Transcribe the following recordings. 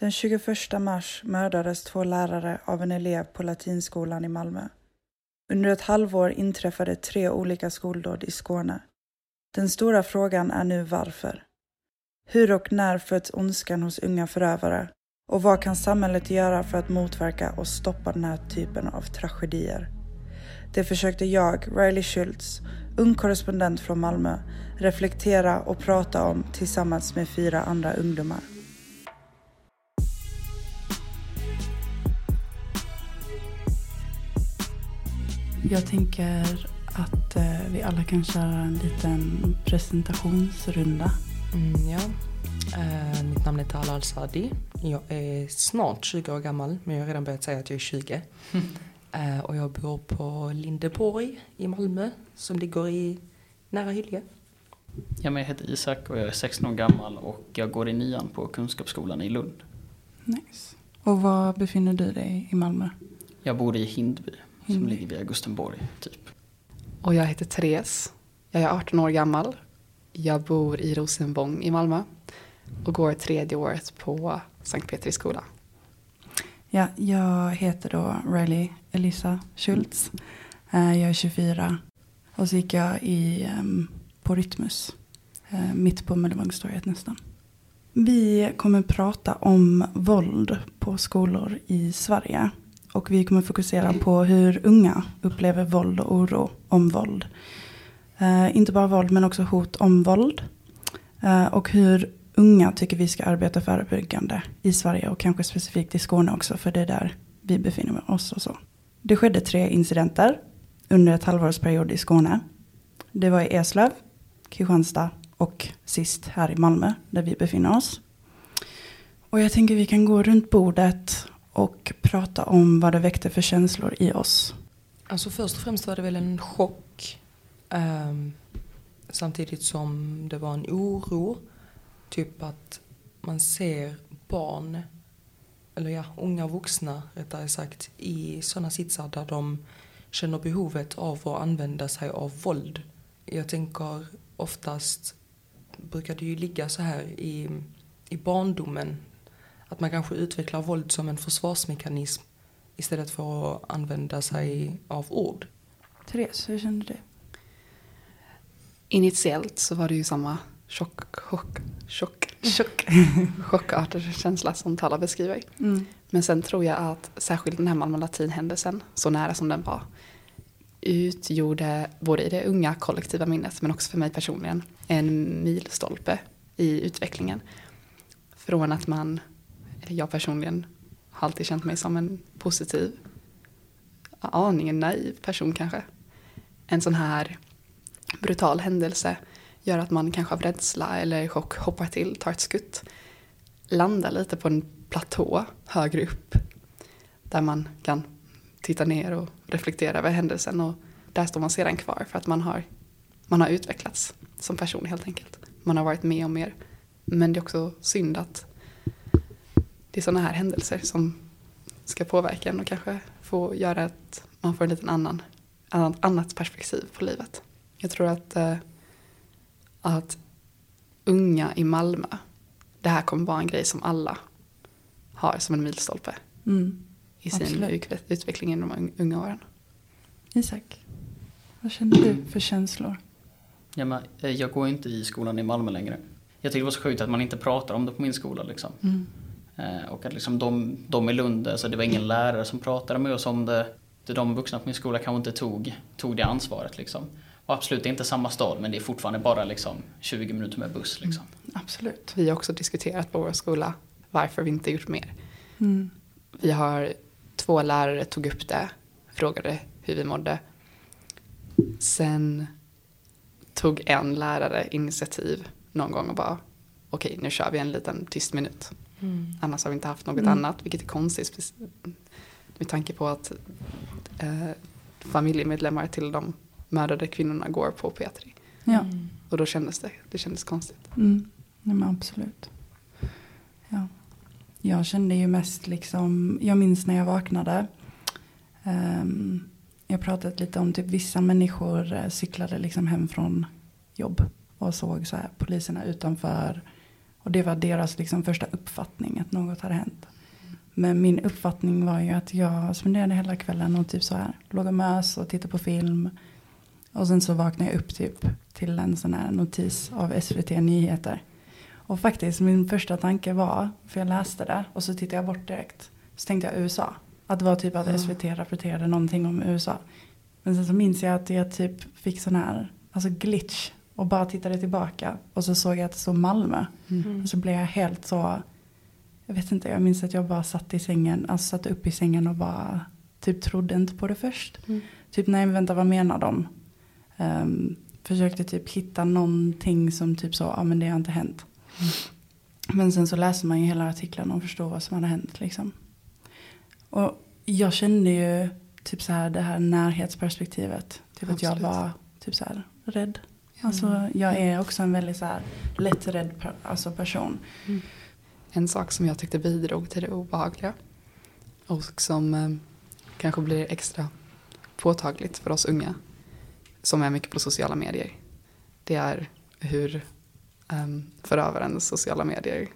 Den 21 mars mördades två lärare av en elev på latinskolan i Malmö. Under ett halvår inträffade tre olika skoldåd i Skåne. Den stora frågan är nu varför. Hur och när föds ondskan hos unga förövare? Och vad kan samhället göra för att motverka och stoppa den här typen av tragedier? Det försökte jag, Riley Schultz, ung korrespondent från Malmö, reflektera och prata om tillsammans med fyra andra ungdomar. Jag tänker att eh, vi alla kan köra en liten presentationsrunda. Mm, ja. Uh, mitt namn är Tala Al-Sadi. Jag är snart 20 år gammal men jag har redan börjat säga att jag är 20. uh, och jag bor på Lindeborg i Malmö som ligger i nära Hylje. Jag heter Isak och jag är 16 år gammal och jag går i nian på Kunskapsskolan i Lund. Nice. Och var befinner du dig i Malmö? Jag bor i Hindby, Som ligger vid Augustenborg typ. Och jag heter Therese. Jag är 18 år gammal. Jag bor i Rosenbång i Malmö och går tredje året på Sankt Petri skola. Ja, jag heter då Riley Elisa Schultz. Eh, jag är 24 och så gick jag i, ehm, på Rytmus, eh, mitt på Möllevångstorget nästan. Vi kommer prata om våld på skolor i Sverige. Och vi kommer fokusera på hur unga upplever våld och oro om våld. Eh, inte bara våld men också hot om våld. Eh, och hur unga tycker vi ska arbeta förebyggande i Sverige och kanske specifikt i Skåne också för det är där vi befinner oss och så. Det skedde tre incidenter under ett halvårsperiod i Skåne. Det var i Eslöv, Kristianstad och sist här i Malmö där vi befinner oss. Och jag tänker vi kan gå runt bordet och prata om vad det väckte för känslor i oss. Alltså först och främst var det väl en chock. Um, samtidigt som det var en oro. Typ att man ser barn, eller ja, unga vuxna rättare sagt, i sådana sitsar där de känner behovet av att använda sig av våld. Jag tänker oftast brukar det ju ligga så här i, i barndomen att man kanske utvecklar våld som en försvarsmekanism istället för att använda sig av ord. Therese, hur kände du? Initiellt så var det ju samma chock, chock, chock, chock, chockartad känsla som Tala beskriver. Mm. Men sen tror jag att särskilt den här Malmö Latin-händelsen, så nära som den var, utgjorde både i det unga kollektiva minnet men också för mig personligen en milstolpe i utvecklingen. Från att man jag personligen har alltid känt mig som en positiv, aningen naiv person kanske. En sån här brutal händelse gör att man kanske av rädsla eller chock hoppar till, tar ett skutt, landar lite på en platå högre upp där man kan titta ner och reflektera över händelsen och där står man sedan kvar för att man har, man har utvecklats som person helt enkelt. Man har varit med om mer. Men det är också synd att det är sådana här händelser som ska påverka en och kanske få göra att man får en liten annan, annat, annat perspektiv på livet. Jag tror att, eh, att unga i Malmö, det här kommer vara en grej som alla har som en milstolpe mm, i sin absolut. utveckling i de unga åren. Isak, vad känner du för känslor? Ja, men, eh, jag går inte i skolan i Malmö längre. Jag tycker det var så sjukt att man inte pratar om det på min skola. Liksom. Mm. Eh, och att liksom de, de i Lund, alltså det var ingen lärare som pratade med oss om det. De vuxna på min skola kanske inte tog, tog det ansvaret. Liksom. Och absolut, det är inte samma stad men det är fortfarande bara liksom 20 minuter med buss. Liksom. Mm, absolut. Vi har också diskuterat på vår skola varför vi inte gjort mer. Mm. Vi har två lärare tog upp det, frågade hur vi mådde. Sen tog en lärare initiativ någon gång och bara okej okay, nu kör vi en liten tyst minut. Mm. Annars har vi inte haft något mm. annat, vilket är konstigt. Med tanke på att eh, familjemedlemmar till de mördade kvinnorna går på P3. Ja. Mm. Och då kändes det, det kändes konstigt. Mm. Ja, men absolut. Ja. Jag kände ju mest liksom, jag minns när jag vaknade. Um, jag pratade lite om typ vissa människor eh, cyklade liksom hem från jobb och såg så här poliserna utanför Och det var deras liksom första uppfattning att något hade hänt. Men min uppfattning var ju att jag spenderade hela kvällen och typ så här. Låg och mös och tittade på film. Och sen så vaknade jag upp typ till en sån här notis av SVT Nyheter. Och faktiskt min första tanke var, för jag läste det och så tittade jag bort direkt. Så tänkte jag USA. Att det var typ att SVT rapporterade någonting om USA. Men sen så minns jag att jag typ fick sån här, alltså glitch. Och bara tittade tillbaka. Och så såg jag att det stod Malmö. Mm. Och så blev jag helt så, jag vet inte, jag minns att jag bara satt i sängen, alltså satt upp i sängen och bara typ trodde inte på det först. Mm. Typ nej vänta vad menar de? Um, försökte typ hitta någonting som typ så, ja men det har inte hänt. Men sen så läser man ju hela artiklarna och förstår vad som hade hänt liksom. Och jag kände ju typ så här det här närhetsperspektivet. Typ att jag Absolut. var typ så här rädd. Alltså jag är också en väldigt så här lätträdd per, alltså person. En sak som jag tyckte bidrog till det obehagliga och som eh, kanske blir extra påtagligt för oss unga som är mycket på sociala medier. Det är hur um, förövarens sociala medier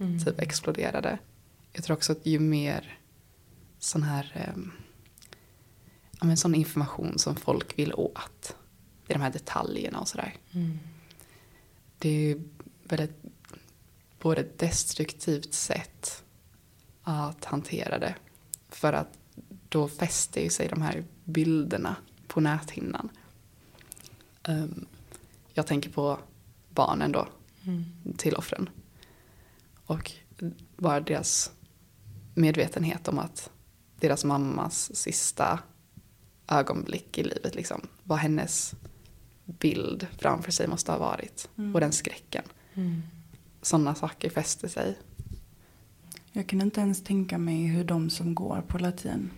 Mm. typ exploderade. Jag tror också att ju mer sån här um, ja, men sån information som folk vill åt i de här detaljerna och sådär. Mm. Det är ju väldigt både destruktivt sätt att hantera det. För att då fäster ju sig de här bilderna på näthinnan. Ehm, jag tänker på barnen då, Mm. till offren. Och bara deras medvetenhet om att deras mammas sista ögonblick i livet, liksom, vad hennes bild framför sig måste ha varit. Mm. Och den skräcken. Mm. Sådana saker fäster sig. Jag kan inte ens tänka mig hur de som går på latin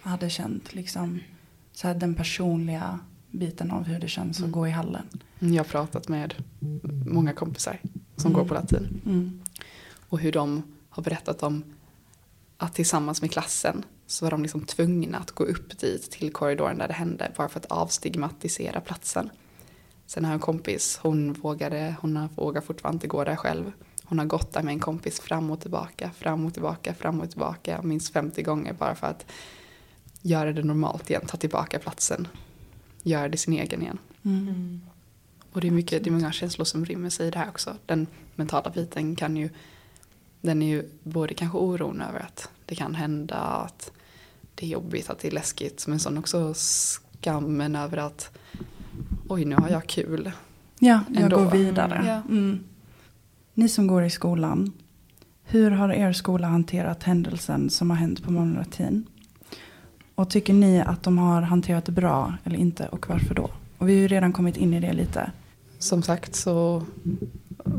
hade känt liksom så här den personliga biten av hur det känns att Mm. gå i hallen. Jag har pratat med många kompisar som Mm. går på latin. Mm. Och hur de har berättat om att tillsammans med klassen så var de liksom tvungna att gå upp dit till korridoren där det hände bara för att avstigmatisera platsen. Sen har jag en kompis, hon vågade, hon vågar fortfarande inte gå där själv. Hon har gått där med en kompis fram och tillbaka, fram och tillbaka, fram och tillbaka minst 50 gånger bara för att göra det normalt igen, ta tillbaka platsen, göra det sin egen igen. Mm. Och det är, mycket, det är många känslor som rymmer sig i det här också. Den mentala biten kan ju, den är ju både kanske oron över att det kan hända, att det är jobbigt, att det är läskigt, men sen också skammen över att oj nu har jag kul. Ja, jag Ändå. går vidare. Ja. Mm. Ni som går i skolan, hur har er skola hanterat händelsen som har hänt på latin? Och tycker ni att de har hanterat det bra eller inte och varför då? Och vi har ju redan kommit in i det lite. Som sagt så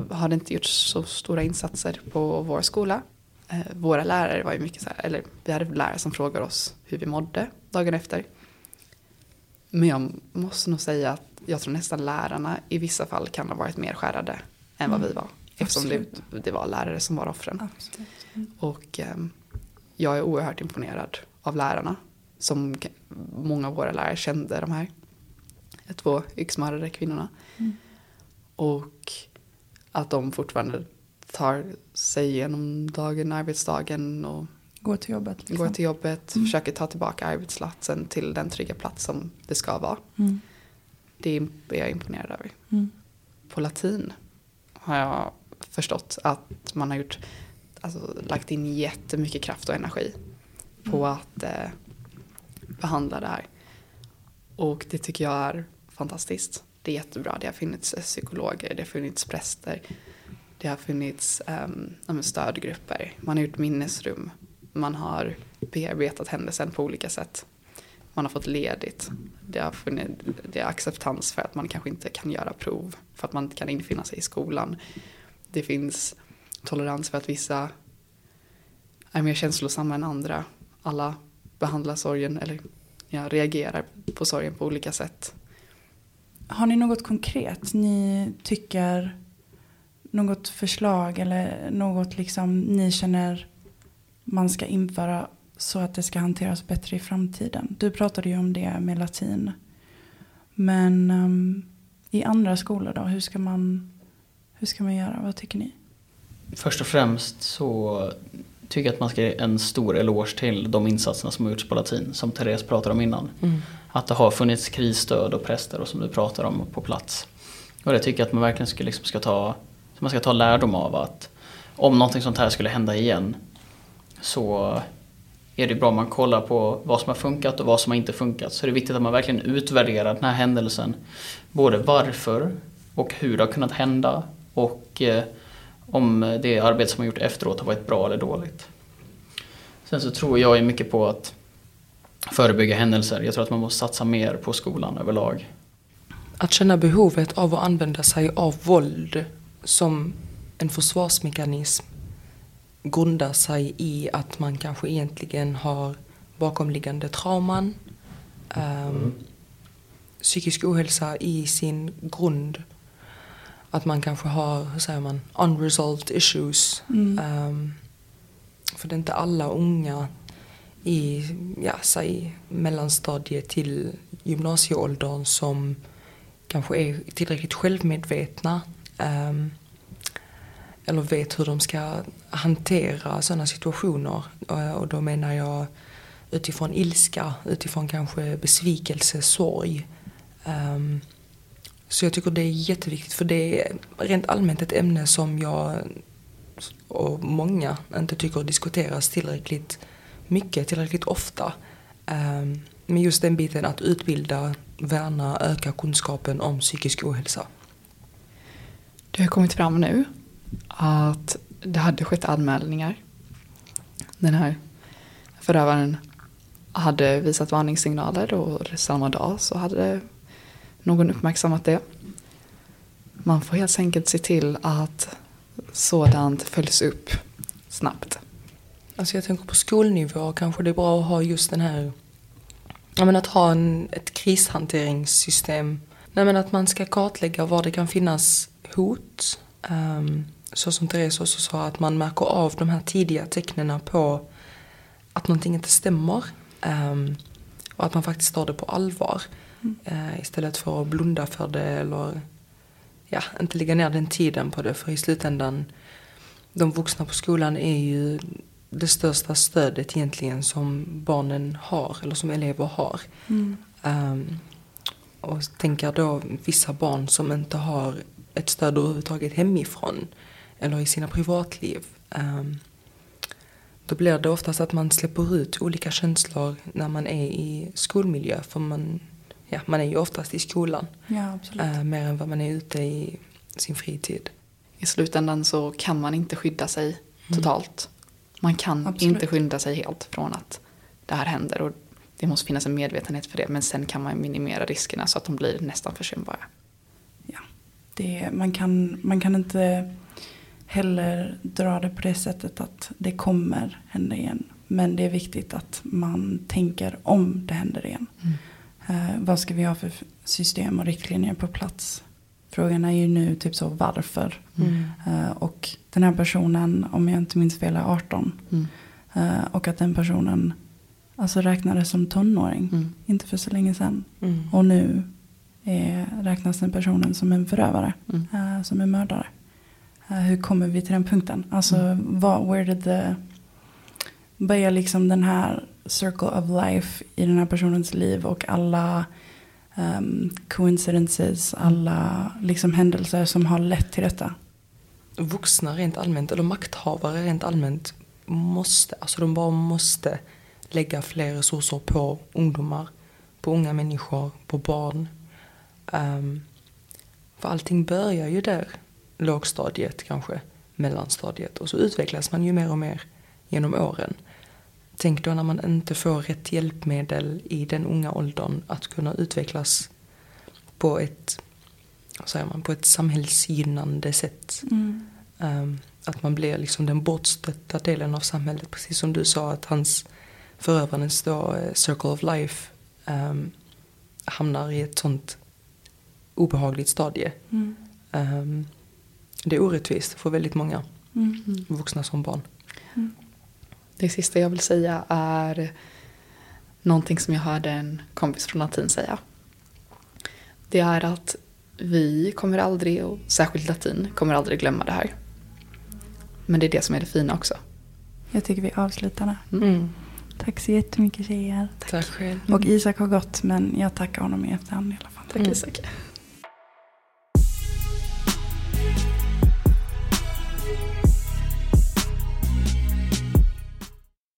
har det inte gjorts så stora insatser på vår skola. Eh, Våra lärare var ju mycket så här, eller vi hade lärare som frågade oss hur vi mådde dagen efter. Men jag måste nog säga att jag tror nästan lärarna i vissa fall kan ha varit mer skärrade än vad Mm. vi var. Eftersom det, det var lärare som var offren. Absolut. Och ehm, jag är oerhört imponerad av lärarna. Som många av våra lärare kände de här två yxmördade kvinnorna. Mm. Och att de fortfarande tar sig igenom dagen, arbetsdagen och Gå till jobbet. Liksom. går till jobbet, Mm. försöker ta tillbaka arbetsplatsen till den trygga plats som det ska vara. Mm. Det är jag imponerad över. Mm. På latin har jag förstått att man har gjort, alltså, lagt in jättemycket kraft och energi på Mm. att eh, behandla det här. Och det tycker jag är fantastiskt. Det är jättebra. Det har funnits eh, psykologer, det har funnits präster, det har funnits um, stödgrupper, man har gjort minnesrum, man har bearbetat händelsen på olika sätt. Man har fått ledigt. Det har funnits, det är acceptans för att man kanske inte kan göra prov, för att man inte kan infinna sig i skolan. Det finns tolerans för att vissa är mer känslosamma än andra. Alla behandlar sorgen eller ja, reagerar på sorgen på olika sätt. Har ni något konkret ni tycker, något förslag eller något liksom ni känner man ska införa så att det ska hanteras bättre i framtiden? Du pratade ju om det med latin. Men um, i andra skolor då, hur ska man, hur ska man göra? Vad tycker ni? Först och främst så tycker jag att man ska ge en stor eloge till de insatserna som har gjorts på latin, som Therese pratade om innan. Mm. Att det har funnits krisstöd och präster och som du pratar om på plats. Och det tycker jag att man verkligen ska, liksom ska, ta, man ska ta lärdom av att om någonting sånt här skulle hända igen så är det bra om man kollar på vad som har funkat och vad som har inte funkat. Så det är viktigt att man verkligen utvärderar den här händelsen. Både varför och hur det har kunnat hända och eh, om det arbete som har gjort efteråt har varit bra eller dåligt. Sen så tror jag mycket på att förebygga händelser. Jag tror att man måste satsa mer på skolan överlag. Att känna behovet av att använda sig av våld som en försvarsmekanism grundar sig i att man kanske egentligen har bakomliggande trauman, um, psykisk ohälsa i sin grund. Att man kanske har, hur säger man, unresolved issues. Mm. Um, för det är inte alla unga i, ja, säg mellanstadiet till gymnasieåldern som kanske är tillräckligt självmedvetna. Um, eller vet hur de ska hantera sådana situationer. Eh, och då menar jag utifrån ilska, utifrån kanske besvikelse, sorg. Um, så jag tycker det är jätteviktigt för det är rent allmänt ett ämne som jag och många inte tycker diskuteras tillräckligt mycket, tillräckligt ofta. Um, men just den biten att utbilda, värna, öka kunskapen om psykisk ohälsa. Du har kommit fram nu att det hade skett anmälningar. Den här förövaren hade visat varningssignaler och samma dag så hade någon uppmärksammat det. Man får helt enkelt se till att sådant följs upp snabbt. Alltså jag tänker på skolnivå kanske det är bra att ha just den här, ja men att ha en, ett krishanteringssystem. Nej men att man ska kartlägga var det kan finnas hot. Um, så som Therese också sa, att man märker av de här tidiga tecknen på att någonting inte stämmer. Um, och att man faktiskt tar det på allvar. Mm. Uh, istället för att blunda för det eller ja, inte lägga ner den tiden på det. För i slutändan, de vuxna på skolan är ju det största stödet egentligen som barnen har, eller som elever har. Mm. Um, och tänker då vissa barn som inte har ett stöd överhuvudtaget hemifrån eller i sina privatliv. Um, då blir det oftast att man släpper ut olika känslor när man är i skolmiljö. För man, ja, man är ju oftast i skolan. Ja, absolut. Uh, mer än vad man är ute i sin fritid. I slutändan så kan man inte skydda sig totalt. Man kan Absolut. inte skydda sig helt från att det här händer. Och det måste finnas en medvetenhet för det. Men sen kan man minimera riskerna så att de blir nästan försumbara. det, man, kan, man kan inte heller dra det på det sättet att det kommer hända igen. Men det är viktigt att man tänker om det händer igen. Eh, vad ska vi ha för system och riktlinjer på plats? Frågan är ju nu typ så varför. Mm. Eh, och den här personen, om jag inte minns fel, är 18. Mm. Eh, och att den personen alltså räknades som tonåring. Mm. Inte för så länge sedan. Mm. Och nu är, räknas den personen som en förövare. Mm. eh, som en mördare. Eh, hur kommer vi till den punkten? Alltså, Mm. vad, where did the... Börjar liksom den här circle of life i den här personens liv och alla um, coincidences, alla liksom händelser som har lett till detta. vuxna rent allmänt, eller makthavare rent allmänt, måste, alltså de bara måste lägga fler resurser på ungdomar, på unga människor, på barn. Ehm, för allting börjar ju där, lågstadiet kanske, mellanstadiet och så utvecklas man ju mer och mer genom åren. Tänk då när man inte får rätt hjälpmedel i den unga åldern att kunna utvecklas på ett, vad säger man, på ett samhällsgynnande sätt. Um, att man blir liksom den bortstötta delen av samhället. Precis som du sa att hans förövarens då, eh, Circle of Life um, hamnar i ett sånt obehagligt stadie. Mm. Um, det är orättvist för väldigt många Mm. vuxna som barn. Det sista jag vill säga är någonting som jag hörde en kompis från latin säga. Det är att vi kommer aldrig, och särskilt latin, kommer aldrig glömma det här. Men det är det som är det fina också. Jag tycker vi avslutar där. Mm. Tack så jättemycket tjejer. Tack själv. Och Isak har gått men jag tackar honom i efterhand i alla fall. Tack Mm. Isak.